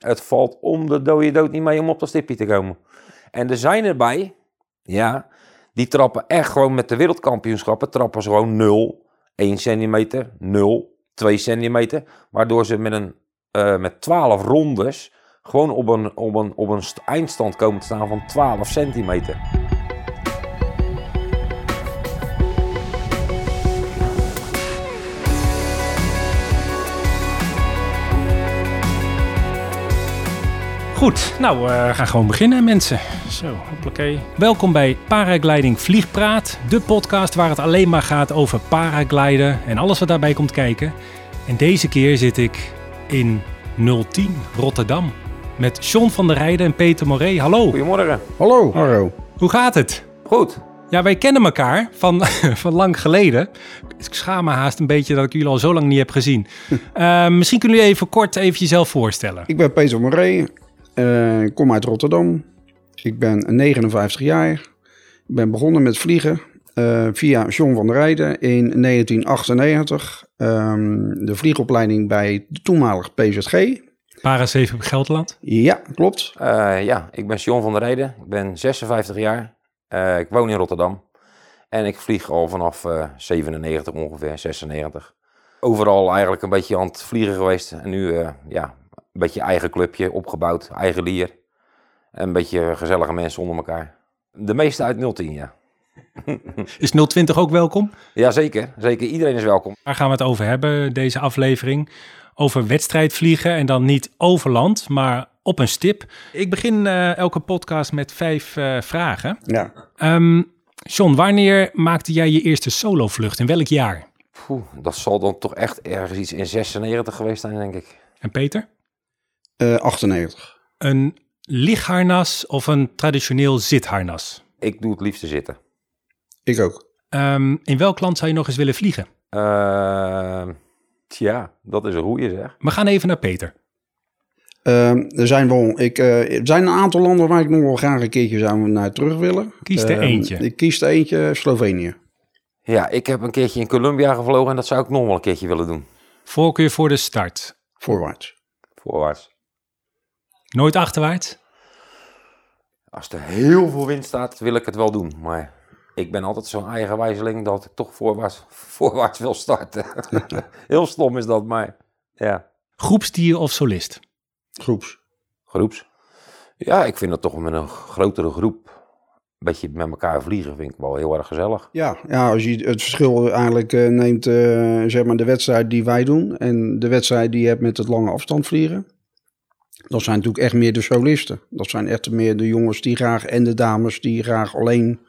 Het valt om de dode dood niet mee om op dat stipje te komen. En er zijn erbij, ja, die trappen echt gewoon met de wereldkampioenschappen, trappen ze gewoon 0, 1 centimeter, 0, 2 centimeter. Waardoor ze met, een, uh, met 12 rondes gewoon op een, op, een, op een eindstand komen te staan van 12 centimeter. Goed, nou, uh, we gaan gewoon beginnen, mensen. Zo, oké. Welkom bij Paragliding Vliegpraat, de podcast waar het alleen maar gaat over paragliden en alles wat daarbij komt kijken. En deze keer zit ik in 010 Rotterdam met John van der Rijden en Peter Moré. Hallo. Goedemorgen. Hallo. Hallo. Hoe gaat het? Goed. Ja, wij kennen elkaar van, van lang geleden. Ik schaam me haast een beetje dat ik jullie al zo lang niet heb gezien. Uh, misschien kunnen jullie even kort even jezelf voorstellen. Ik ben Peter Moré, uh, ik kom uit Rotterdam. Ik ben 59 jaar. Ik ben begonnen met vliegen uh, via John van der Rijden in 1998. Um, de vliegopleiding bij de toenmalig PZG. Para 7 Gelderland? Ja, klopt. Uh, ja, ik ben John van der Rijden. Ik ben 56 jaar. ik woon in Rotterdam. En ik vlieg al vanaf 97 ongeveer, 96. Overal eigenlijk een beetje aan het vliegen geweest. En nu ja, een beetje eigen clubje, opgebouwd, eigen lier. En een beetje gezellige mensen onder elkaar. De meeste uit 010, ja. Is 020 ook welkom? Ja, zeker. Zeker. Iedereen is welkom. Waar gaan we het over hebben, deze aflevering? Over wedstrijdvliegen en dan niet over land, maar op een stip. Ik begin uh, elke podcast met vijf uh, vragen. Ja. Um, John, wanneer maakte jij je eerste solovlucht? In welk jaar? Poeh, dat zal dan toch echt ergens iets in 96 geweest zijn, denk ik. En Peter? Uh, 98. Een lichtharnas of een traditioneel zitharnas? Ik doe het liefste zitten. Ik ook. Um, in welk land zou je nog eens willen vliegen? Uh, tja, dat is een goeie zeg. We gaan even naar Peter. Uh, er, zijn wel, ik, uh, er zijn een aantal landen waar ik nog wel graag een keertje zou naar terug willen. Kies er eentje. Ik kies er eentje, Slovenië. Ja, ik heb een keertje in Colombia gevlogen en dat zou ik nog wel een keertje willen doen. Voorkeur voor de start? Voorwaarts. Voorwaarts. Nooit achterwaarts? Als er heel veel wind staat, wil ik het wel doen. Maar ik ben altijd zo'n eigenwijzeling dat ik toch voorwaarts, voorwaarts wil starten. heel stom is dat, maar ja. Groepsdier of solist? Groeps. Groeps. Ja, ik vind dat toch met een grotere groep een beetje met elkaar vliegen vind ik wel heel erg gezellig. Ja, ja als je het verschil eigenlijk uh, neemt, uh, zeg maar de wedstrijd die wij doen en de wedstrijd die je hebt met het lange afstand vliegen. Dat zijn natuurlijk echt meer de solisten. Dat zijn echt meer de jongens die graag en de dames die graag alleen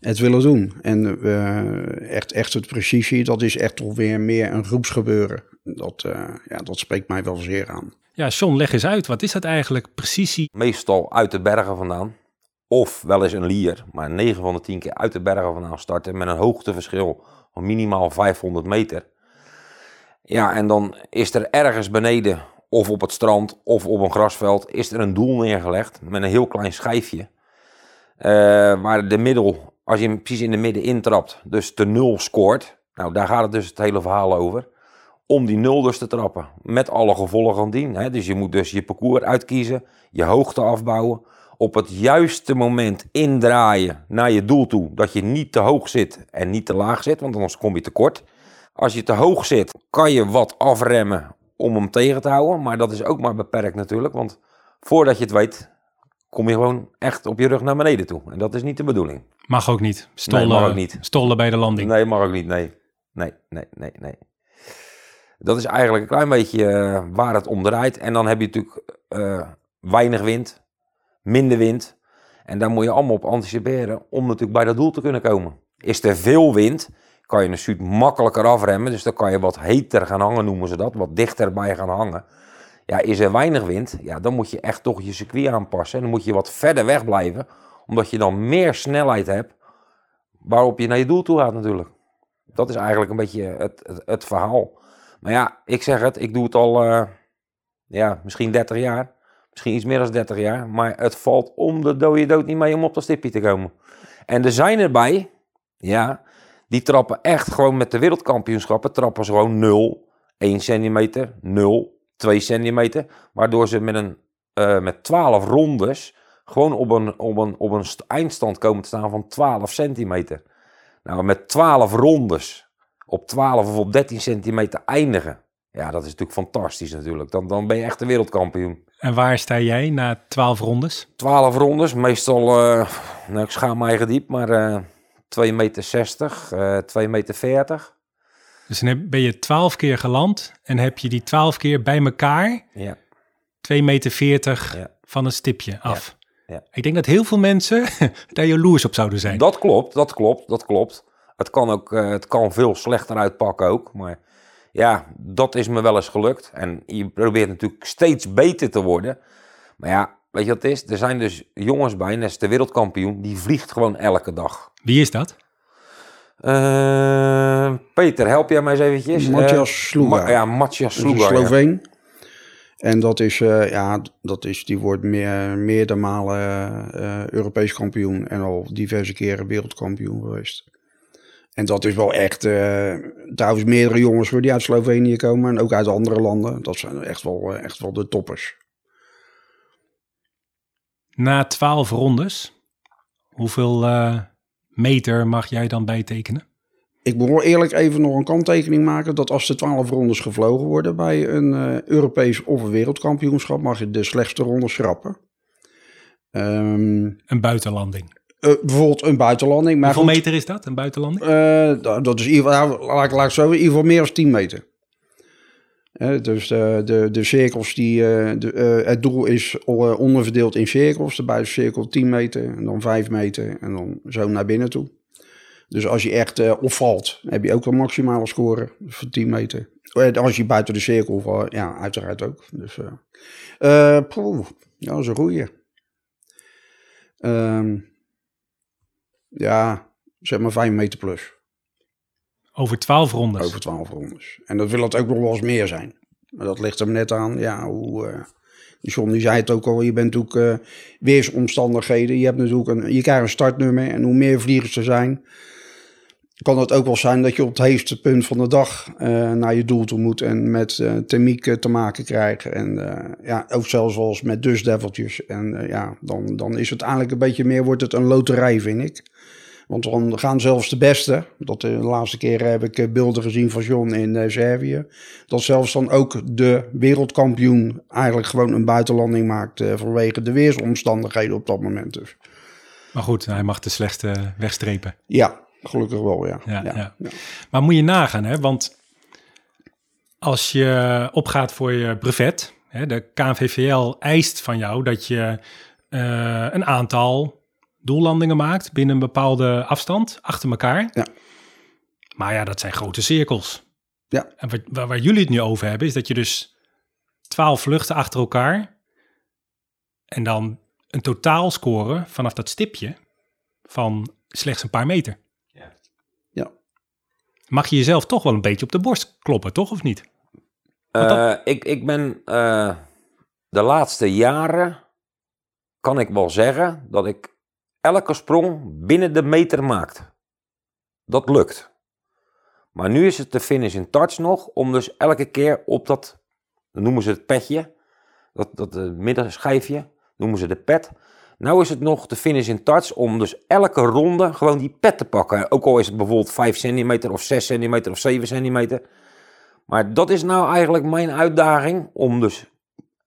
het willen doen. En uh, echt, echt het precisie, dat is echt toch weer meer een groepsgebeuren. Dat, uh, ja, dat spreekt mij wel zeer aan. Ja, John, leg eens uit. Wat is dat eigenlijk, precisie? Meestal uit de bergen vandaan. Of wel eens een lier, maar 9 van de 10 keer uit de bergen vandaan starten met een hoogteverschil van minimaal 500 meter. Ja, en dan is er ergens beneden of op het strand of op een grasveld is er een doel neergelegd met een heel klein schijfje. Uh, waar de middel, als je hem precies in de midden intrapt, dus de nul scoort. Nou, daar gaat het dus het hele verhaal over. Om die nul dus te trappen. Met alle gevolgen van dien. Hè? Dus je moet dus je parcours uitkiezen, je hoogte afbouwen. Op het juiste moment indraaien naar je doel toe. Dat je niet te hoog zit en niet te laag zit, want anders kom je tekort. Als je te hoog zit, kan je wat afremmen om hem tegen te houden. Maar dat is ook maar beperkt natuurlijk. Want voordat je het weet, kom je gewoon echt op je rug naar beneden toe. En dat is niet de bedoeling. Mag ook niet. Stollen, nee, mag ook niet. Stollen bij de landing. Nee, mag ook niet. Nee. Nee, nee, nee, nee. Dat is eigenlijk een klein beetje uh, waar het om draait. En dan heb je natuurlijk uh, weinig wind, minder wind. En daar moet je allemaal op anticiperen om natuurlijk bij dat doel te kunnen komen. Is er veel wind, kan je een suit makkelijker afremmen. Dus dan kan je wat heter gaan hangen, noemen ze dat. Wat dichterbij gaan hangen. Ja, is er weinig wind, ja, dan moet je echt toch je circuit aanpassen. En dan moet je wat verder weg blijven. Omdat je dan meer snelheid hebt waarop je naar je doel toe gaat natuurlijk. Dat is eigenlijk een beetje het, het, het verhaal. Maar ja, ik zeg het, ik doe het al uh, ja, misschien 30 jaar. Misschien iets meer dan 30 jaar. Maar het valt om de dode dood niet mee om op dat stipje te komen. En er zijn erbij, ja, die trappen echt gewoon met de wereldkampioenschappen, trappen ze gewoon 0, 1 centimeter, 0, 2 centimeter. Waardoor ze met, een, eh, met 12 rondes gewoon op een, op, een, op een st- eindstand komen te staan van 12 centimeter. Nou, met 12 rondes op 12 of op 13 centimeter eindigen. Ja, dat is natuurlijk fantastisch natuurlijk. Dan, dan ben je echt de wereldkampioen. En waar sta jij na 12 rondes? 12 rondes, meestal, eh, nou ik schaam me eigen diep, maar eh 2 meter 60, eh 2 meter 40. Dus dan heb- ben je 12 keer geland en heb je die 12 keer bij elkaar Ja, 2,40 meter Ja. van een stipje af. ja. Ik denk dat heel veel mensen daar jaloers op zouden zijn. dat klopt, dat klopt, dat klopt. Het kan ook, eh, het kan veel slechter uitpakken ook, maar ja, dat is me wel eens gelukt. En je probeert natuurlijk steeds beter te worden. Maar ja, weet je wat het is? Er zijn dus jongens bij, net als de wereldkampioen, die vliegt gewoon elke dag. Wie is dat? Eh, Peter, help jij mij eens eventjes? Matthias Eh, Sluga. Ma- ja, Matthias ja. Sloveen. En dat is, eh, ja, dat is, die wordt meer, meerdere malen eh, Europees kampioen en al diverse keren wereldkampioen geweest. En dat is wel echt, eh, trouwens meerdere jongens hoor, die uit Slovenië komen en ook uit andere landen. Dat zijn echt wel, echt wel de toppers. Na 12 rondes, hoeveel eh, meter mag jij dan bijtekenen? Ik wel eerlijk even nog een kanttekening maken dat als de 12 rondes gevlogen worden bij een eh, Europees of een wereldkampioenschap, mag je de slechtste ronde schrappen. Ehm, Een buitenlanding. eh, bijvoorbeeld een buitenlanding. Maar Hoeveel goed, meter is dat, een buitenlanding? eh, dat dat is in ieder geval, nou, laat ik zo, in ieder geval meer dan 10 meter. Eh, dus de, de, de cirkels, die, eh, de, eh, het doel is eh, onderverdeeld in cirkels. De buitencirkel 10 meter en dan 5 meter en dan zo naar binnen toe. Dus als je echt eh, opvalt, heb je ook een maximale score van 10 meter. Eh, Als je buiten de cirkel valt, ja, uiteraard ook. Dus, eh, eh, poeh, dat is een goeie. Ehm, ja, zeg maar 5 meter plus. Over 12 rondes. Over 12 rondes. En dat wil het ook nog wel eens meer zijn. Maar dat ligt er net aan, ja, hoe... die John die zei het ook al, je bent natuurlijk eh, weersomstandigheden. Je hebt natuurlijk een, je krijgt een startnummer en hoe meer vliegers er zijn, kan het ook wel zijn dat je op het heetste punt van de dag eh, naar je doel toe moet en met eh thermiek te maken krijgt. En ja, ook zelfs wel eens met dusdeveltjes. En ja, dan, dan is het eigenlijk een beetje meer, wordt het een loterij, vind ik. Want dan gaan zelfs de beste, dat de laatste keer heb ik eh, beelden gezien van John in eh, Servië, dat zelfs dan ook de wereldkampioen eigenlijk gewoon een buitenlanding maakt eh, vanwege de weersomstandigheden op dat moment dus. Maar goed, hij mag de slechtste wegstrepen. Ja, gelukkig wel, ja. Ja, ja. Maar moet je nagaan, hè? want als je opgaat voor je brevet, hè, de KNVVL eist van jou dat je eh, een aantal doellandingen maakt binnen een bepaalde afstand achter elkaar. Ja. Maar ja, dat zijn grote cirkels. Ja. En wat, waar, waar jullie het nu over hebben, is dat je dus twaalf vluchten achter elkaar en dan een totaal scoren vanaf dat stipje van slechts een paar meter. Ja. Mag je jezelf toch wel een beetje op de borst kloppen, toch of niet? Eh, ik, ik ben eh, de laatste jaren, kan ik wel zeggen, dat ik elke sprong binnen de meter maakt. Dat lukt. Maar nu is het de finish in touch nog, om dus elke keer op dat, dan noemen ze het petje, dat, dat eh, middenschijfje, noemen ze de pet. Nou is het nog de finish in touch om dus elke ronde gewoon die pet te pakken. Ook al is het bijvoorbeeld 5 centimeter of 6 centimeter of 7 centimeter. Maar dat is nou eigenlijk mijn uitdaging om dus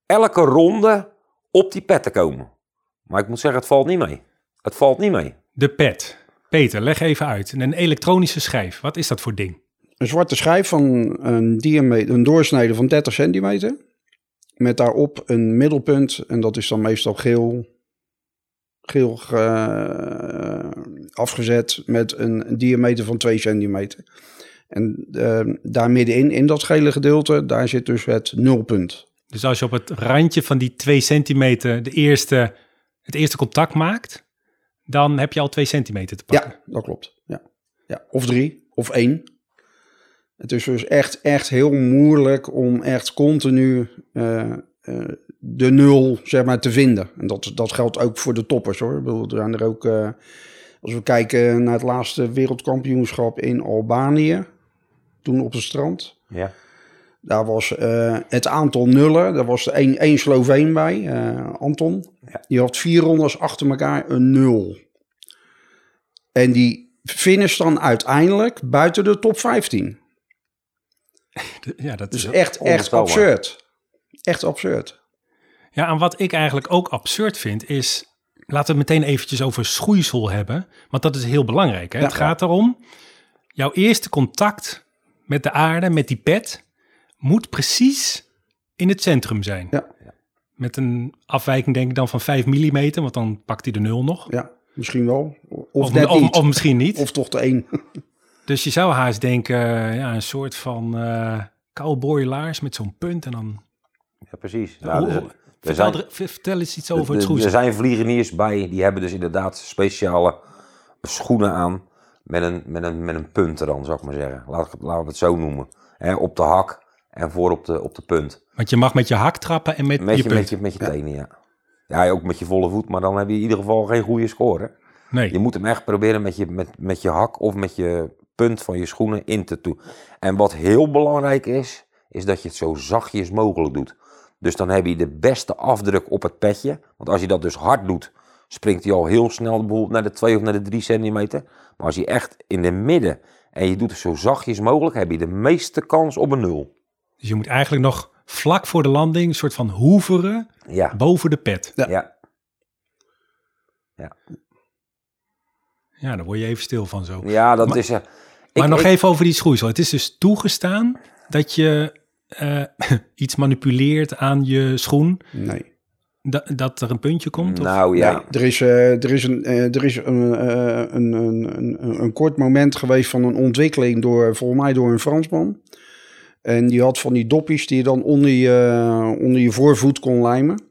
elke ronde op die pet te komen. Maar ik moet zeggen, het valt niet mee. Het valt niet mee. De pet. Peter, leg even uit. Een elektronische schijf. Wat is dat voor ding? Een zwarte schijf van een, diameter, een doorsnede van 30 centimeter. Met daarop een middelpunt. En dat is dan meestal geel, geel ge- afgezet met een diameter van 2 centimeter. En eh, daar middenin, in dat gele gedeelte, daar zit dus het nulpunt. Dus als je op het randje van die 2 centimeter de eerste, het eerste contact maakt, dan heb je al 2 centimeter te pakken. Ja, dat klopt. Ja. Ja. Of drie, of één. Het is dus echt, echt heel moeilijk om echt continu eh, eh, de nul zeg maar, te vinden. En dat, dat geldt ook voor de toppers hoor. Ik bedoel, er zijn er ook, eh, als we kijken naar het laatste wereldkampioenschap in Albanië, toen op het strand. Ja. Daar was eh, het aantal nullen. Daar was er één, één Sloveen bij, eh, Anton. Ja. Die had vier rondes achter elkaar een nul. En die finish dan uiteindelijk buiten de top 15. Ja, dat Dus is echt, echt absurd. Echt absurd. Ja, en wat ik eigenlijk ook absurd vind is... Laten we het meteen eventjes over schoeisel hebben. Want dat is heel belangrijk. Hè? Ja. het gaat erom... Jouw eerste contact met de aarde, met die pet... moet precies in het centrum zijn. Ja. Met een afwijking denk ik dan van 5 mm. Want dan pakt hij de nul nog. Ja, misschien wel. Of, Of, net of, niet. of misschien niet. Of toch de één. Dus je zou haast denken... Ja, een soort van eh cowboylaars met zo'n punt. En dan... Ja, precies. Dus- hoe- er vertel, zijn- er- vertel eens iets over het schoeisel. Er zijn vliegeniers bij, die hebben dus inderdaad speciale schoenen aan met een, met een, met een punt er dan, zou ik maar zeggen. Laat ik het, laten we het zo noemen. Hè, op de hak en voor op de, op de punt. Want je mag met je hak trappen en met, Met je je, punt. met je, met je tenen, ja. Ja, ook met je volle voet, maar dan heb je in ieder geval geen goede score. Nee. Je moet hem echt proberen met je, met, met je hak of met je punt van je schoenen in te doen. En wat heel belangrijk is, is dat je het zo zachtjes mogelijk doet. Dus dan heb je de beste afdruk op het petje. Want als je dat dus hard doet, springt hij al heel snel bijvoorbeeld naar de 2 of naar de 3 centimeter. Maar als je echt in de midden en je doet het zo zachtjes mogelijk, heb je de meeste kans op een nul. Dus je moet eigenlijk nog vlak voor de landing een soort van hoeveren Ja, boven de pet. Ja. ja. Ja, daar word je even stil van zo. ja dat Maar- is... eh, maar ik- nog ik- even over die schoeisel. Het is dus toegestaan dat je eh, iets manipuleert aan je schoen, Nee. da- dat er een puntje komt? Of? Nou ja, Nee, er is, eh, er is, een, eh, er is een, eh, een, een, een, een kort moment geweest van een ontwikkeling door, volgens mij door een Fransman. En die had van die doppies die je dan onder je, onder je voorvoet kon lijmen.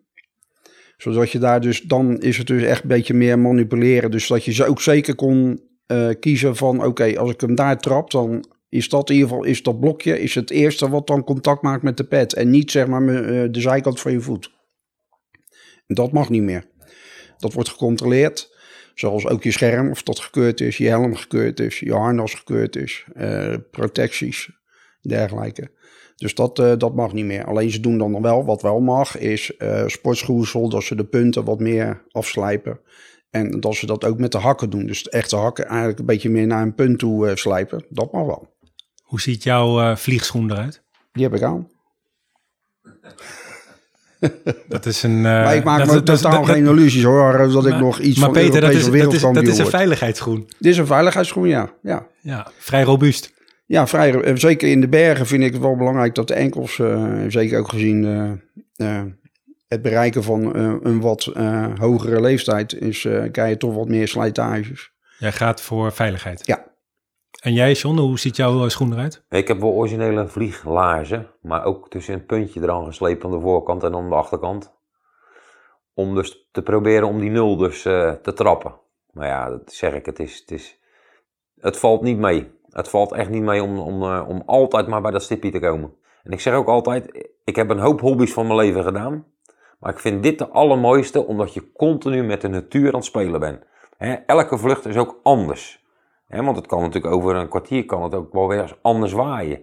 Zodat je daar dus, dan is het dus echt een beetje meer manipuleren. Dus dat je ook zeker kon eh, kiezen van, oké, als ik hem daar trap, dan is dat in ieder geval, is dat blokje, is het eerste wat dan contact maakt met de pet. En niet zeg maar eh, de zijkant van je voet. Dat mag niet meer. Dat wordt gecontroleerd. Zoals ook je scherm, of dat gekeurd is, je helm gekeurd is, je harnas gekeurd is, eh, protecties, dergelijke. Dus dat, eh, dat mag niet meer. Alleen ze doen dan nog wel, wat wel mag, is eh sportschoeisel, dat ze de punten wat meer afslijpen. En dat ze dat ook met de hakken doen. Dus de echte hakken eigenlijk een beetje meer naar een punt toe eh, slijpen. Dat mag wel. Hoe ziet jouw eh, vliegschoen eruit? Die heb ik aan. Dat is een... eh, maar ik maak dat- me dat- totaal dat- geen illusies hoor, dat ik maar- nog iets maar van Peter, dat Europese is, dat, is, dat wereldkampioen is een word. veiligheidsgroen. Dit is een veiligheidsschoen, ja. ja. Ja, vrij robuust. Ja, vrij, eh, zeker in de bergen vind ik het wel belangrijk dat de enkels, eh, zeker ook gezien eh, eh, het bereiken van een wat eh, hogere leeftijd, is, eh krijg je toch wat meer slijtages. Jij gaat voor veiligheid. Ja. En jij, John, hoe ziet jouw schoen eruit? Ik heb wel originele vlieglaarzen, maar ook tussen een puntje eraan gesleept aan de voorkant en aan de achterkant. Om dus te proberen om die nul dus eh, te trappen. Maar ja, dat zeg ik, het, is, het, is, het valt niet mee. Het valt echt niet mee om, om, eh, om altijd maar bij dat stipje te komen. En ik zeg ook altijd, ik heb een hoop hobby's van mijn leven gedaan. Maar ik vind dit de allermooiste, omdat je continu met de natuur aan het spelen bent. Elke vlucht is ook anders. Want het kan natuurlijk over een kwartier kan het ook wel weer anders waaien.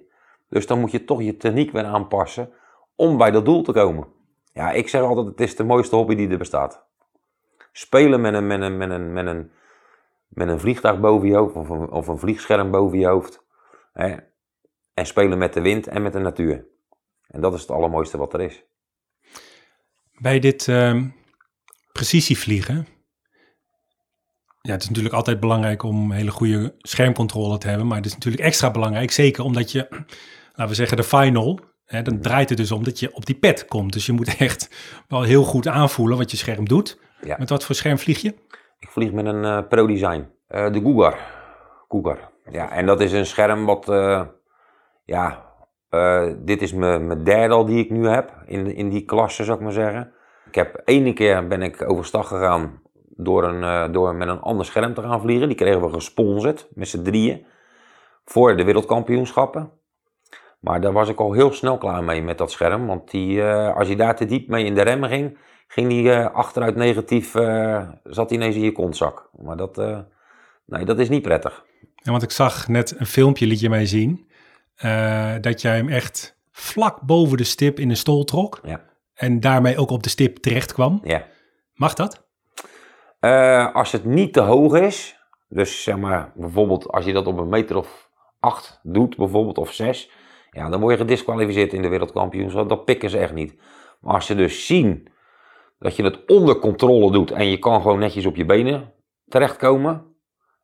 Dus dan moet je toch je techniek weer aanpassen om bij dat doel te komen. Ja, ik zeg altijd, het is de mooiste hobby die er bestaat. Spelen met een, met een, met een, met een, met een vliegtuig boven je hoofd of een, of een vliegscherm boven je hoofd. Hè, en spelen met de wind en met de natuur. En dat is het allermooiste wat er is. Bij dit ehm, precisievliegen. Ja, het is natuurlijk altijd belangrijk om hele goede schermcontrole te hebben. Maar het is natuurlijk extra belangrijk, zeker omdat je, laten we zeggen, de final. Hè, dan draait het dus om dat je op die pad komt. Dus je moet echt wel heel goed aanvoelen wat je scherm doet. Ja. Met wat voor scherm vlieg je? Ik vlieg met een eh, Pro Design. Eh, de Cougar. Cougar. Ja, en dat is een scherm wat, eh, ja, dit is mijn derde al die ik nu heb in, in die klasse, zou ik maar zeggen. Ik heb ene keer ben ik overstag gegaan door, een, door met een ander scherm te gaan vliegen. Die kregen we gesponsord met z'n drieën voor de wereldkampioenschappen. Maar daar was ik al heel snel klaar mee met dat scherm. Want die, als je daar te diep mee in de remmen ging, ging die eh, achteruit negatief, eh, zat die ineens in je kontzak. Maar dat, eh, nee, dat is niet prettig. Ja, want ik zag net een filmpje, liet je mij zien, dat jij hem echt vlak boven de stip in een stol trok. Ja. En daarmee ook op de stip terecht kwam. Ja. Mag dat? Als het niet te hoog is, dus zeg maar bijvoorbeeld als je dat op een meter of acht doet, bijvoorbeeld, of zes, ja, dan word je gedisqualificeerd in de wereldkampioenschap. Dat pikken ze echt niet. Maar als ze dus zien dat je het onder controle doet en je kan gewoon netjes op je benen terechtkomen,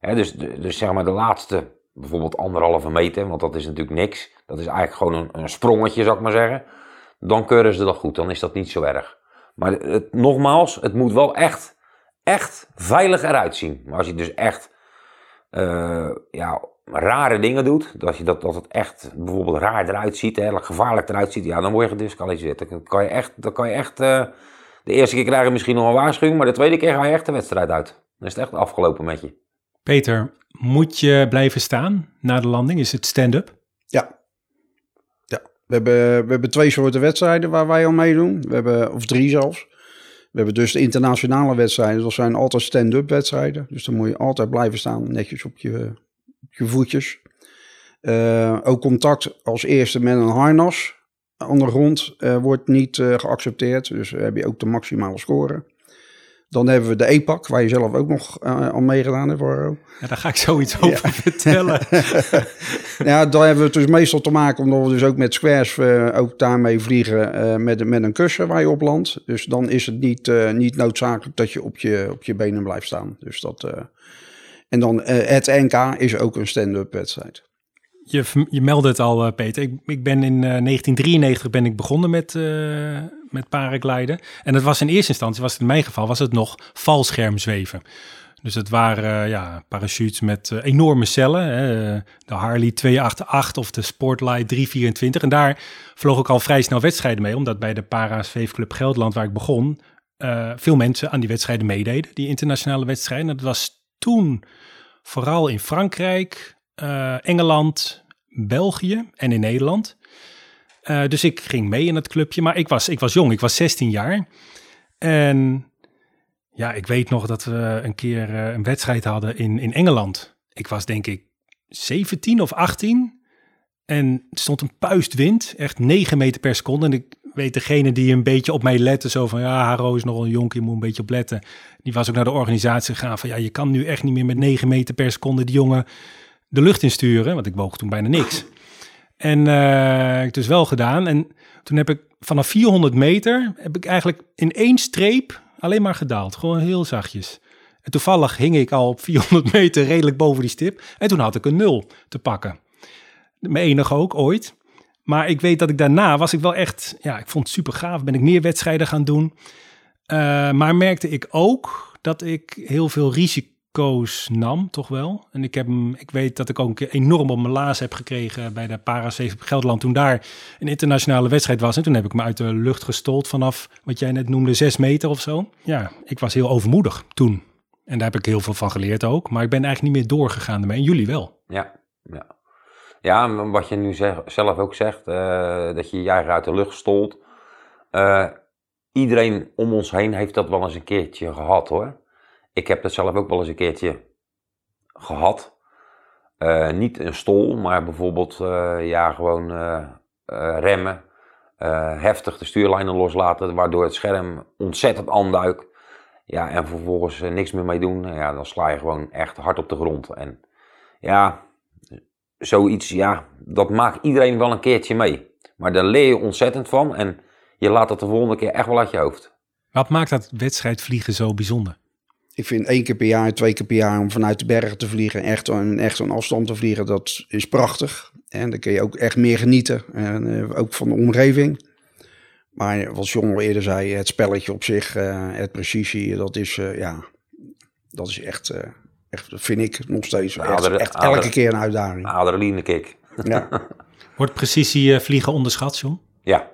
dus, dus zeg maar de laatste, bijvoorbeeld anderhalve meter, want dat is natuurlijk niks, dat is eigenlijk gewoon een, een sprongetje, zou ik maar zeggen, dan keuren ze dat goed, dan is dat niet zo erg. Maar het, nogmaals, het moet wel echt echt veilig eruit zien. Maar als je dus echt eh, ja, rare dingen doet, dat, je dat, dat het echt bijvoorbeeld raar eruit ziet, hè, gevaarlijk eruit ziet, ja, dan word je gedisqualificeerd. Dan kan je echt, dan kan je echt eh, de eerste keer krijg je misschien nog een waarschuwing, maar de tweede keer ga je echt de wedstrijd uit. Dan is het echt afgelopen met je. Peter, moet je blijven staan na de landing? Is het stand-up? Ja. ja. We, hebben, we hebben twee soorten wedstrijden waar wij aan meedoen. We hebben, of drie zelfs. We hebben dus de internationale wedstrijden. Dat zijn altijd stand-up wedstrijden. Dus dan moet je altijd blijven staan, netjes op je, op je voetjes. Eh, ook contact als eerste met een harnas aan de grond eh, wordt niet eh, geaccepteerd. Dus heb je ook de maximale score. Dan hebben we de EPAC, waar je zelf ook nog eh, aan meegedaan hebt, Warro. Ja, daar ga ik zoiets over vertellen. Ja, daar hebben we het dus meestal te maken, omdat we dus ook met squares ook daarmee vliegen met, met een kussen waar je op landt. Dus dan is het niet, niet noodzakelijk dat je op, je op je benen blijft staan. Dus dat, en dan het NK is ook een stand-up wedstrijd. Je, je meldde het al, eh, Peter. Ik, ik ben in eh, 1993 ben ik begonnen met, eh met paragliden. En het was in eerste instantie, was het in mijn geval, was het nog valschermzweven. Dus het waren eh, ja, parachutes met eh, enorme cellen. Hè, de Harley 288 of de Sportlight 324. En daar vloog ik al vrij snel wedstrijden mee. Omdat bij de Para Zweefclub Gelderland, waar ik begon, eh, veel mensen aan die wedstrijden meededen. Die internationale wedstrijden. Dat was toen vooral in Frankrijk, eh, Engeland, België en in Nederland. Eh, dus ik ging mee in het clubje, maar ik was, ik was jong, ik was 16 jaar. En ja, ik weet nog dat we een keer eh, een wedstrijd hadden in, in Engeland. Ik was denk ik 17 of 18 en er stond een puistwind, echt 9 meter per seconde. En ik weet degene die een beetje op mij lette, zo van ja, Haro is nog een jonkie, moet een beetje op letten. Die was ook naar de organisatie gegaan van ja, je kan nu echt niet meer met 9 meter per seconde die jongen de lucht insturen, want ik woog toen bijna niks. En eh, ik heb dus wel gedaan. En toen heb ik vanaf 400 meter, heb ik eigenlijk in één streep alleen maar gedaald. Gewoon heel zachtjes. En toevallig hing ik al op 400 meter redelijk boven die stip. En toen had ik een nul te pakken. Mijn enige ook ooit. Maar ik weet dat ik daarna was ik wel echt, ja, ik vond het super gaaf. Ben ik meer wedstrijden gaan doen. Eh, maar merkte ik ook dat ik heel veel risico's nam, toch wel. En ik, heb, hem- ik weet dat ik ook een keer enorm op mijn laas heb gekregen bij de Parasweef Gelderland. Toen daar een internationale wedstrijd was. En toen heb ik me uit de lucht gestold vanaf wat jij net noemde, zes meter of zo. Ja, ik was heel overmoedig toen. En daar heb ik heel veel van geleerd ook. Maar ik ben eigenlijk niet meer doorgegaan ermee. En jullie wel. Ja, ja. Ja, wat je nu zelf ook zegt, eh, dat je je uit de lucht stolt. Eh, iedereen om ons heen heeft dat wel eens een keertje gehad hoor. Ik heb dat zelf ook wel eens een keertje gehad. Eh, niet een stol, maar bijvoorbeeld eh, ja, gewoon eh, remmen. heftig de stuurlijnen loslaten, waardoor het scherm ontzettend aanduikt. Ja, en vervolgens niks meer mee doen. Ja, dan sla je gewoon echt hard op de grond. En ja, zoiets, ja, dat maakt iedereen wel een keertje mee. Maar daar leer je ontzettend van en je laat het de volgende keer echt wel uit je hoofd. Wat maakt dat wedstrijdvliegen zo bijzonder? Ik vind één keer per jaar, twee keer per jaar om vanuit de bergen te vliegen, echt een, echt zo'n afstand te vliegen, dat is prachtig. En dan kun je ook echt meer genieten, en, eh, ook van de omgeving. Maar wat John al eerder zei, het spelletje op zich, eh, het precisie, dat is, eh, ja, dat is echt, eh, echt, dat vind ik nog steeds echt, adre- echt adre- elke keer een uitdaging. Adrenaline kick. Ja. Wordt precisie vliegen onderschat, John? Ja.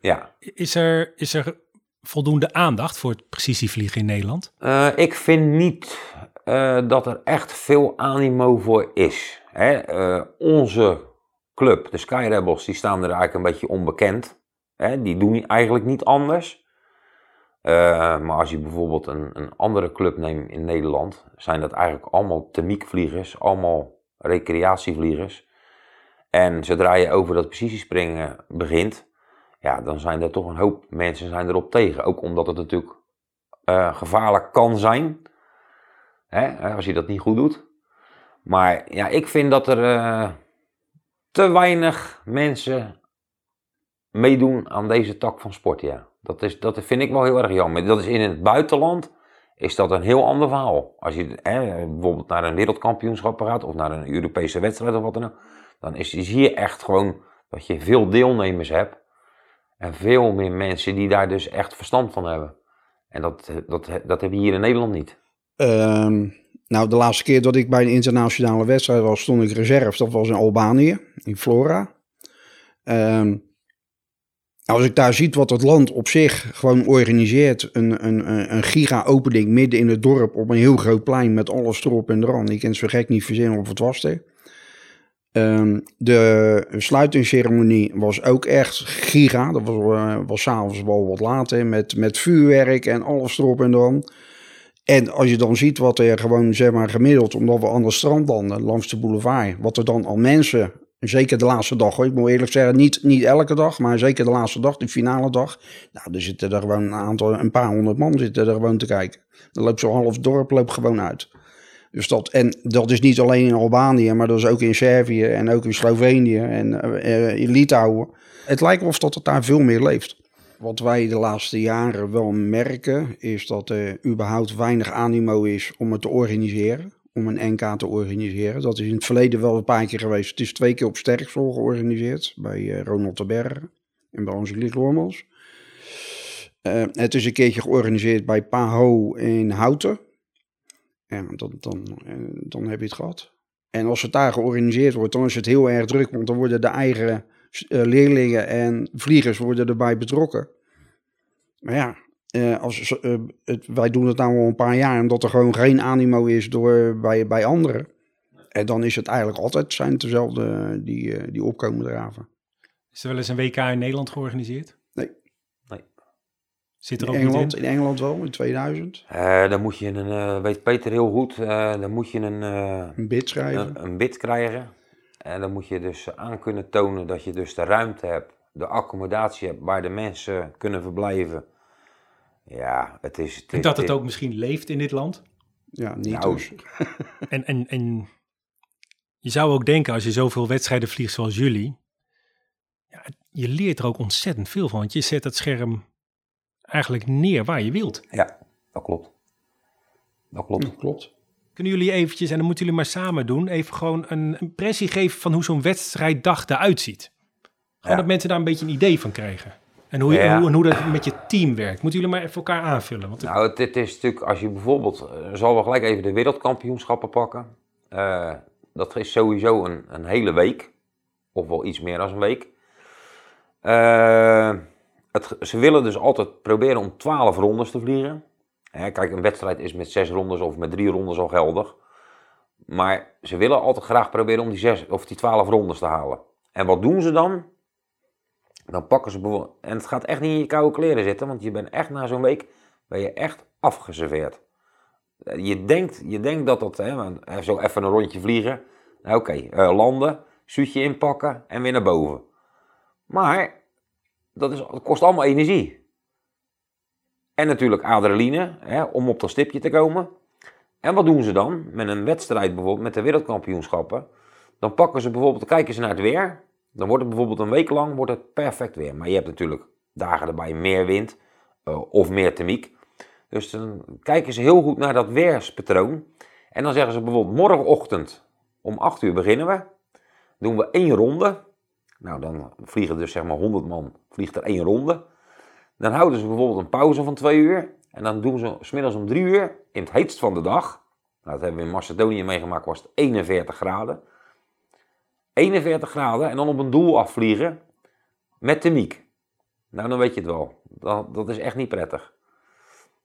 Ja. Is er, is er voldoende aandacht voor het precisievliegen in Nederland? Eh, ik vind niet eh, dat er echt veel animo voor is. Hè? eh, onze club, de Sky Rebels, die staan er eigenlijk een beetje onbekend. Hè? Die doen eigenlijk niet anders. Maar als je bijvoorbeeld een, een andere club neemt in Nederland, zijn dat eigenlijk allemaal thermiekvliegers, allemaal recreatievliegers. En zodra je over dat precisiespringen begint, ja, dan zijn er toch een hoop mensen zijn erop tegen. Ook omdat het natuurlijk eh, gevaarlijk kan zijn, hè, als je dat niet goed doet. Maar ja, ik vind dat er eh, te weinig mensen meedoen aan deze tak van sport, ja. Dat, is, dat vind ik wel heel erg jammer. Dat is in het buitenland is dat een heel ander verhaal. Als je hè, bijvoorbeeld naar een wereldkampioenschap gaat of naar een Europese wedstrijd of wat dan ook, dan is, is hier echt gewoon dat je veel deelnemers hebt en veel meer mensen die daar dus echt verstand van hebben. En dat, dat, dat heb je hier in Nederland niet. Ehm, nou, de laatste keer dat ik bij een internationale wedstrijd was, stond ik reserve. Dat was in Albanië, in Flora. Ehm, als ik daar ziet wat het land op zich gewoon organiseert, een, een, een giga-opening midden in het dorp op een heel groot plein met alles erop en eraan. Ik kan het zo gek niet verzinnen of het was er. Um, de sluitingsceremonie was ook echt giga. Dat was, uh, was s'avonds wel wat later met, met vuurwerk en alles erop en eraan. En als je dan ziet wat er gewoon, zeg maar, gemiddeld, omdat we aan de strand landen, langs de boulevard, wat er dan al mensen Zeker de laatste dag. Ik moet eerlijk zeggen, niet, niet elke dag, maar zeker de laatste dag, de finale dag. Nou, er zitten er gewoon een aantal, een paar honderd man zitten er gewoon te kijken. Dan loopt zo'n half dorp loopt gewoon uit. Dus dat, en dat is niet alleen in Albanië, maar dat is ook in Servië en ook in Slovenië en uh, in Litouwen. Het lijkt of dat het daar veel meer leeft. Wat wij de laatste jaren wel merken, is dat er überhaupt weinig animo is om het te organiseren om een NK te organiseren. Dat is in het verleden wel een paar keer geweest. Het is twee keer op Sterksel georganiseerd bij uh, Ronald de Bergen en bij Angelique Lormans. Uh, het is een keertje georganiseerd bij Paho in Houten. En dan, dan, uh, dan heb je het gehad. En als het daar georganiseerd wordt, dan is het heel erg druk, want dan worden de eigen leerlingen en vliegers worden erbij betrokken. Maar ja, uh, als, wij doen het nou al een paar jaar omdat er gewoon geen animo is door, bij, bij anderen. En dan is het eigenlijk altijd zijn dezelfde die, die opkomen draven. Is er wel eens een WK in Nederland georganiseerd? Zit er in ook Engeland, niet in? in Engeland wel, in 2000. dan moet je een, weet Peter heel goed, dan moet je een, een bid schrijven. Een, een bid krijgen. En dan moet je dus aan kunnen tonen dat je dus de ruimte hebt, de accommodatie hebt waar de mensen kunnen verblijven ja, het is... Het, en dat het ook misschien leeft in dit land? Ja, niet nou, dus. en, en, en je zou ook denken, als je zoveel wedstrijden vliegt zoals jullie... Ja, je leert er ook ontzettend veel van. Want je zet het scherm eigenlijk neer waar je wilt. Ja, dat klopt. Dat klopt. Dat klopt. Kunnen jullie eventjes, en dan moeten jullie maar samen doen... even gewoon een impressie geven van hoe zo'n wedstrijddag eruit ziet? Gewoon ja. dat mensen daar een beetje een idee van krijgen. En hoe, ja. hoe, en hoe dat met je team werkt. Moeten jullie maar even elkaar aanvullen. Want nou, het, het, is natuurlijk, als je bijvoorbeeld, uh, zal we gelijk even de wereldkampioenschappen pakken. Uh, dat is sowieso een, een hele week. Of wel iets meer dan een week. Uh, ze willen dus altijd proberen om 12 rondes te vliegen. Hè, kijk, een wedstrijd is met 6 rondes of met 3 rondes al geldig. Maar ze willen altijd graag proberen om die, zes, of die 12 rondes te halen. En wat doen ze dan? Dan pakken ze bijvoorbeeld, en het gaat echt niet in je koude kleren zitten, want je bent echt na zo'n week, ben je echt afgeserveerd. Je denkt, je denkt dat dat, hè, zo even een rondje vliegen, nou, oké, uh, landen, suitje inpakken en weer naar boven. Maar, dat, is, kost allemaal energie. En natuurlijk adrenaline, hè, om op dat stipje te komen. En wat doen ze dan? Met een wedstrijd bijvoorbeeld, met de wereldkampioenschappen. Dan pakken ze bijvoorbeeld, kijken ze naar het weer. Dan wordt het bijvoorbeeld een week lang wordt het perfect weer. Maar je hebt natuurlijk dagen erbij meer wind uh, of meer thermiek. Dus dan kijken ze heel goed naar dat weerspatroon. En dan zeggen ze bijvoorbeeld morgenochtend om 8 uur beginnen we. Doen we één ronde. Nou, dan vliegen dus zeg maar 100 man, vliegt er één ronde. Dan houden ze bijvoorbeeld een pauze van 2 uur. En dan doen ze smiddags om 3 uur, in het heetst van de dag. Nou, dat hebben we in Macedonië meegemaakt, was het 41 graden. 41 graden en dan op een doel afvliegen met thermiek. Nou, dan weet je het wel. Dat, dat is echt niet prettig.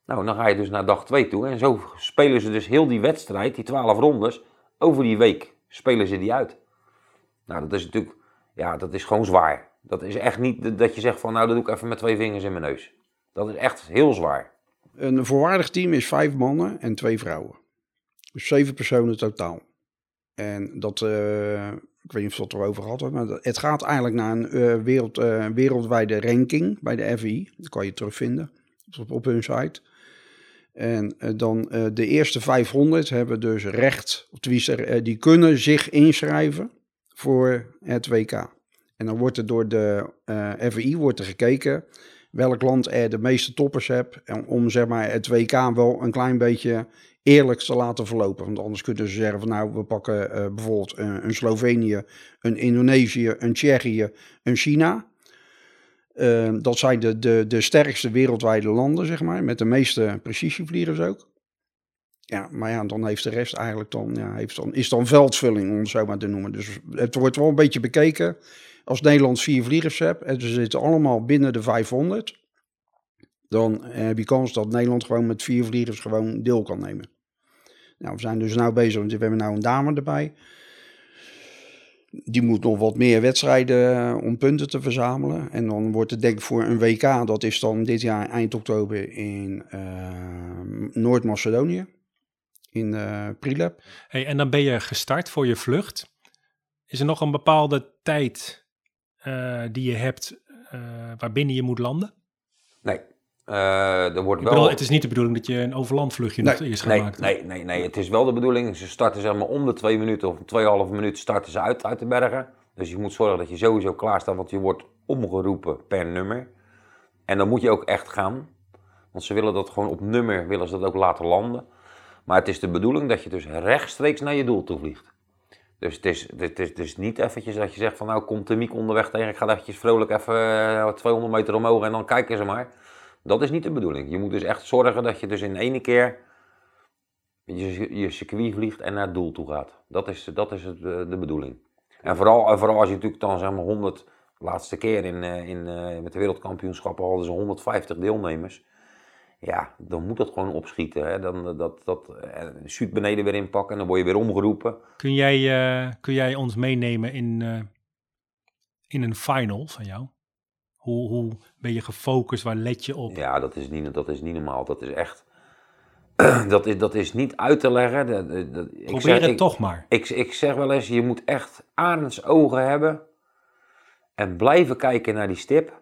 Nou, dan ga je dus naar dag 2 toe. En zo spelen ze dus heel die wedstrijd, die 12 rondes, over die week spelen ze die uit. Nou, dat is natuurlijk, ja, dat is gewoon zwaar. Dat is echt niet dat je zegt van, nou, dat doe ik even met twee vingers in mijn neus. Dat is echt heel zwaar. Een voorwaardig team is vijf mannen en twee vrouwen. Dus zeven personen totaal. En dat uh, Ik weet niet of we het erover hebben, maar het gaat eigenlijk naar een eh, wereld, eh, wereldwijde ranking bij de FI. Dat kan je terugvinden op, op hun site. En eh, dan eh, de eerste 500 hebben dus recht, of eh, die kunnen zich inschrijven voor het WK. En dan wordt er door de eh FI wordt er gekeken welk land er de meeste toppers hebt. Om zeg maar, het WK wel een klein beetje eerlijk te laten verlopen. Want anders kunnen ze zeggen van nou, we pakken eh, bijvoorbeeld een, een Slovenië, een Indonesië, een Tsjechië, een China. Eh, dat zijn de, de, de sterkste wereldwijde landen, zeg maar, met de meeste precisievliegers ook. Ja, maar ja, dan heeft de rest eigenlijk dan, ja, heeft dan, is dan veldvulling, om het zo maar te noemen. Dus het wordt wel een beetje bekeken. Als Nederland vier vliegers hebt en ze zitten allemaal binnen de 500, dan heb je kans dat Nederland gewoon met vier vliegers gewoon deel kan nemen. Nou, we zijn dus nou bezig, want we hebben nou een dame erbij. Die moet nog wat meer wedstrijden eh, om punten te verzamelen. En dan wordt het denk ik voor een WK, dat is dan dit jaar eind oktober in eh, Noord-Macedonië. In eh Prilep. Hey, en dan ben je gestart voor je vlucht. Is er nog een bepaalde tijd eh, die je hebt eh, waarbinnen je moet landen? Nee, eh, er wordt wel... bedoel, het is niet de bedoeling dat je een overlandvluchtje nog Nee, eerst gaat Nee, maken. nee, nee, nee, het is wel de bedoeling. Ze starten zeg maar om de twee minuten of tweeënhalve minuut starten ze uit uit de bergen. Dus je moet zorgen dat je sowieso klaar staat, want je wordt omgeroepen per nummer. En dan moet je ook echt gaan. Want ze willen dat gewoon op nummer, willen ze dat ook laten landen. Maar het is de bedoeling dat je dus rechtstreeks naar je doel toe vliegt. Dus het is, het is, het niet eventjes dat je zegt van nou komt de Miek onderweg tegen, ik ga eventjes vrolijk even eh, 200 meter omhoog en dan kijken ze maar. Dat is niet de bedoeling. Je moet dus echt zorgen dat je dus in één keer je, je circuit vliegt en naar het doel toe gaat. Dat is, dat is eh, de bedoeling. En vooral, vooral als je natuurlijk dan zeg maar 100, de laatste keer in, eh, in, eh, met de wereldkampioenschappen hadden ze 150 deelnemers. Ja, dan moet dat gewoon opschieten. Hè. Dan eh, dat, dat shoot beneden weer inpakken en dan word je weer omgeroepen. Kun, jij, eh, kun jij ons meenemen in, in een final van jou? Hoe, hoe ben je gefocust? Waar let je op? Ja, dat is niet, dat is niet normaal. Dat is echt. dat, is, dat is niet uit te leggen. Dat, dat- dat- ik Probeer zeg- het ik- toch maar. Ik, ik zeg wel eens, je moet echt arendsogen hebben en blijven kijken naar die stip.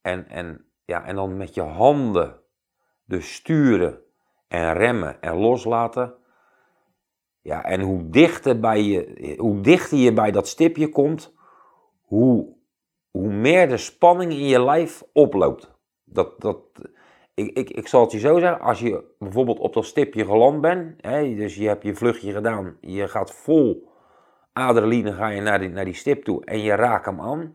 En, en, ja, en dan met je handen dus sturen en remmen en loslaten. Ja, en hoe dichter, bij je, hoe dichter je bij dat stipje komt, hoe, hoe meer de spanning in je lijf oploopt. Dat, dat, ik, ik, ik zal het je zo zeggen, als je bijvoorbeeld op dat stipje geland bent, hè, dus je hebt je vluchtje gedaan, je gaat vol adrenaline ga je naar die, naar die stip toe en je raakt hem aan.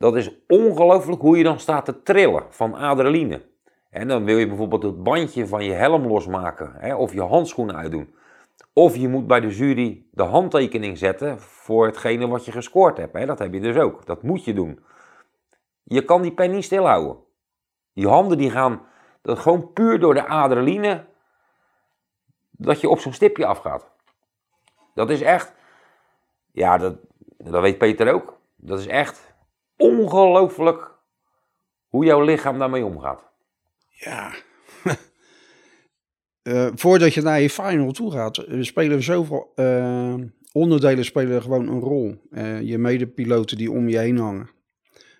Dat is ongelooflijk hoe je dan staat te trillen van adrenaline. En dan wil je bijvoorbeeld het bandje van je helm losmaken hè, of je handschoenen uitdoen. Of je moet bij de jury de handtekening zetten voor hetgene wat je gescoord hebt. Hè. Dat heb je dus ook. Dat moet je doen. Je kan die pen niet stilhouden. Die handen die gaan dat gewoon puur door de adrenaline dat je op zo'n stipje afgaat. Dat is echt, ja, dat, dat weet Peter ook. Dat is echt ongelooflijk hoe jouw lichaam daarmee omgaat. Ja. Eh, voordat je naar je final toe gaat, er spelen zoveel eh, onderdelen spelen gewoon een rol. Eh, je medepiloten die om je heen hangen.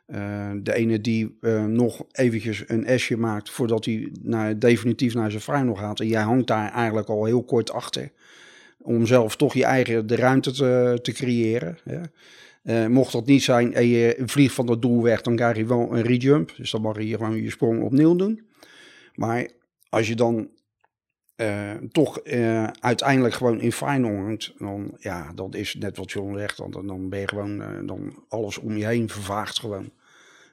Eh, de ene die eh, nog eventjes een S'je maakt voordat hij naar, definitief naar zijn final gaat. En jij hangt daar eigenlijk al heel kort achter. Om zelf toch je eigen de ruimte te, te creëren. Eh, mocht dat niet zijn en je vliegt van het doel weg, dan krijg je wel een rejump. Dus dan mag je gewoon je sprong opnieuw doen. Maar als je dan eh, toch eh, uiteindelijk gewoon in final hangt, dan ja, dat is net wat John zegt. Dan, dan ben je gewoon, dan alles om je heen vervaagt gewoon.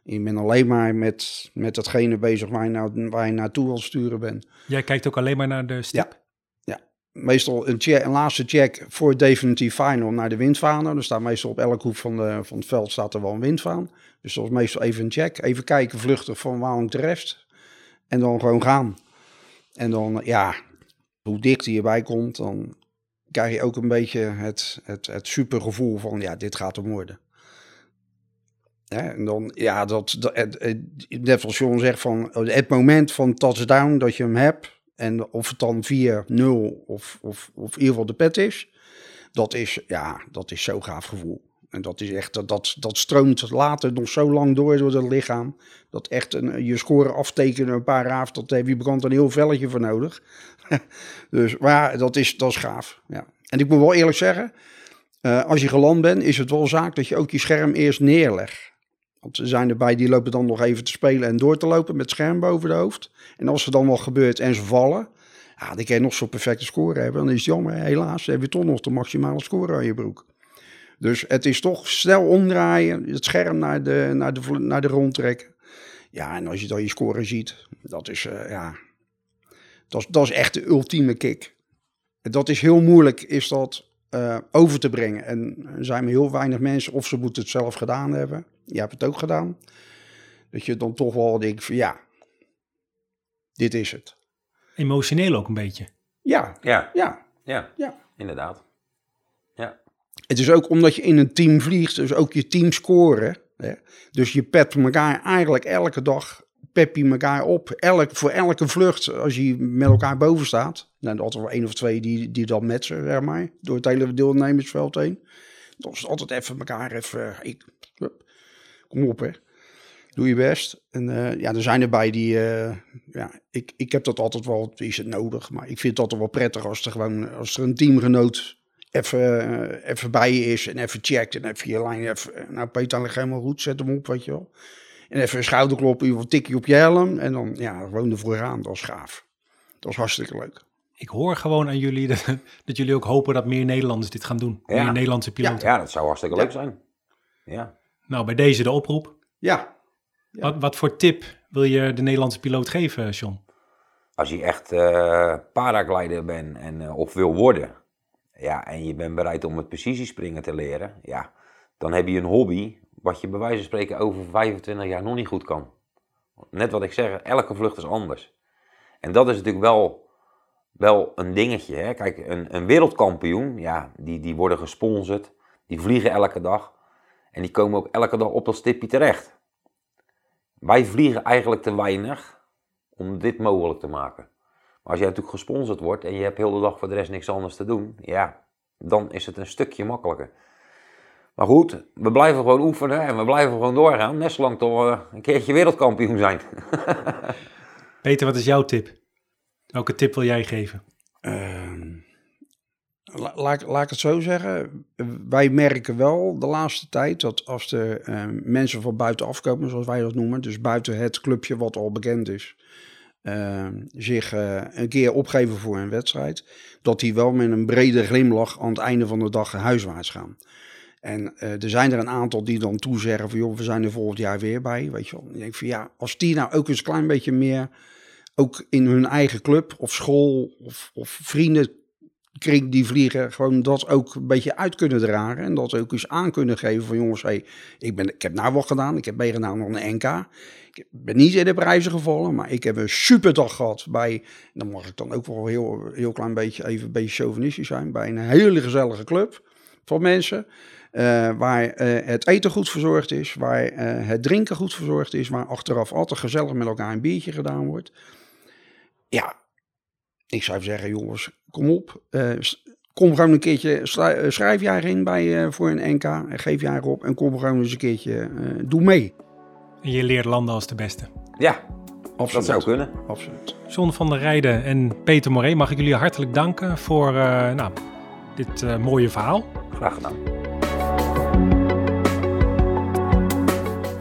Je bent alleen maar met, met datgene bezig waar je, nou, waar je naartoe wil sturen bent. Jij kijkt ook alleen maar naar de stip? Meestal een, check, laatste check voor definitief final naar de windvanen. Er staat meestal op elke hoek van, de, van het veld staat er wel een windvaan. Dus dat is meestal even een check. Even kijken vluchtig van waar hangt de rest. En dan gewoon gaan. En dan, ja, hoe dichter je bij komt, dan krijg je ook een beetje het, het, het supergevoel van, ja, dit gaat hem worden. En dan, ja, dat, dat net zoals John zegt, van het moment van touchdown dat je hem hebt, en of het dan 4-0 of, of, of in ieder geval de pet is, Dat is, ja, dat is zo'n gaaf gevoel. En dat is echt, dat, dat, stroomt later nog zo lang door door het lichaam. Dat echt een, je score aftekenen een paar raaf, dat heb je brand een heel velletje voor nodig. dus maar dat is, dat is gaaf. Ja. En ik moet wel eerlijk zeggen, uh, als je geland bent, is het wel zaak dat je ook je scherm eerst neerlegt. Want er zijn erbij die lopen dan nog even te spelen en door te lopen met scherm boven de hoofd. En als er dan wat gebeurt en ze vallen, ja, dan kan je nog zo'n perfecte score hebben. Dan is het jammer, helaas, heb je toch nog de maximale score aan je broek. Dus het is toch snel omdraaien, het scherm naar de, naar de, naar de rond trekken. Ja, en als je dan je score ziet, dat is, uh, ja, dat, dat is echt de ultieme kick. Dat is heel moeilijk, is dat uh, over te brengen. En er zijn maar heel weinig mensen, of ze moeten het zelf gedaan hebben. Je hebt het ook gedaan. Dat je dan toch wel denkt van ja, dit is het. Emotioneel ook een beetje. Ja, Ja, ja, ja, ja. inderdaad. Ja, Het is ook omdat je in een team vliegt, dus ook je team scoren. Hè? Dus je pet elkaar eigenlijk elke dag, pep je elkaar op. Elk, voor elke vlucht, als je met elkaar boven staat. Dan altijd wel één of twee die, die dat matchen, zeg maar. Door het hele deelnemersveld heen. Dan is altijd even elkaar even, ik, hup, kom op hè. Doe je best. En eh, ja, er zijn erbij die, eh, ja, ik, ik heb dat altijd wel, is het nodig. Maar ik vind het altijd wel prettig als er gewoon, als er een teamgenoot even, eh, even bij je is en even checkt en even je lijn, even, nou Peter ligt helemaal goed, zet hem op, weet je wel. En even een schouderklop, een tikje op je helm en dan, ja, gewoon er vooraan, dat is gaaf. Dat is hartstikke leuk. Ik hoor gewoon aan jullie dat, dat jullie ook hopen dat meer Nederlanders dit gaan doen. Ja. Meer Nederlandse piloten. ja dat zou hartstikke leuk zijn. Ja. Nou, bij deze de oproep. Ja, Wat, wat voor tip wil je de Nederlandse piloot geven, John? Als je echt eh paraglider bent en eh, of wil worden, ja, en je bent bereid om het precisiespringen te leren, ja, dan heb je een hobby wat je bij wijze van spreken over 25 jaar nog niet goed kan. Net wat ik zeg, elke vlucht is anders. En dat is natuurlijk wel, wel een dingetje. Hè? Kijk, een, een wereldkampioen, ja, die, die worden gesponsord, die vliegen elke dag en die komen ook elke dag op dat stipje terecht. Wij vliegen eigenlijk te weinig om dit mogelijk te maken. Maar als jij natuurlijk gesponsord wordt en je hebt heel de dag voor de rest niks anders te doen, ja, dan is het een stukje makkelijker. Maar goed, we blijven gewoon oefenen en we blijven gewoon doorgaan, net zolang tot we een keertje wereldkampioen zijn. Peter, wat is jouw tip? Welke tip wil jij geven? Ehm, la- laat, ik het zo zeggen. Wij merken wel de laatste tijd dat als er ehm, mensen van buitenaf komen, zoals wij dat noemen, dus buiten het clubje wat al bekend is, ehm, zich eh, een keer opgeven voor een wedstrijd, dat die wel met een brede glimlach aan het einde van de dag huiswaarts gaan. En eh, er zijn er een aantal die dan toezeggen van, joh, we zijn er volgend jaar weer bij, weet je wel. Ik denk van, ja, als die nou ook eens een klein beetje meer, ook in hun eigen club of school of, of vriendenkring die vliegen, gewoon dat ook een beetje uit kunnen dragen. En dat ook eens aan kunnen geven van, jongens, hey, ik, ben, ik heb nou wat gedaan, ik heb meegedaan aan een NK. Ik ben niet in de prijzen gevallen, maar ik heb een superdag gehad bij, dan mag ik dan ook wel heel, heel klein beetje, even beetje chauvinistisch zijn, bij een hele gezellige club van mensen. eh, waar eh, het eten goed verzorgd is, waar eh, het drinken goed verzorgd is, waar achteraf altijd gezellig met elkaar een biertje gedaan wordt. Ja, ik zou zeggen, jongens, kom op. eh, kom gewoon een keertje, eh, schrijf jij in bij, eh, voor een NK, en geef jij erop en kom gewoon eens een keertje, eh, doe mee. En je leert landen als de beste. Ja, Absoluut. dat zou kunnen. Absoluut. John van der Rijden en Peter Moré, mag ik jullie hartelijk danken voor eh, nou, dit eh, mooie verhaal. Graag gedaan.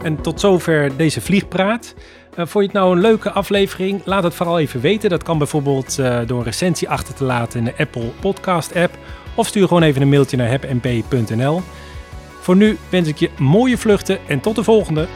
En tot zover deze vliegpraat. Eh, vond je het nou een leuke aflevering? Laat het vooral even weten. Dat kan bijvoorbeeld eh, door een recensie achter te laten in de Apple Podcast app. Of stuur gewoon even een mailtje naar hepmp.nl. Voor nu wens ik je mooie vluchten en tot de volgende.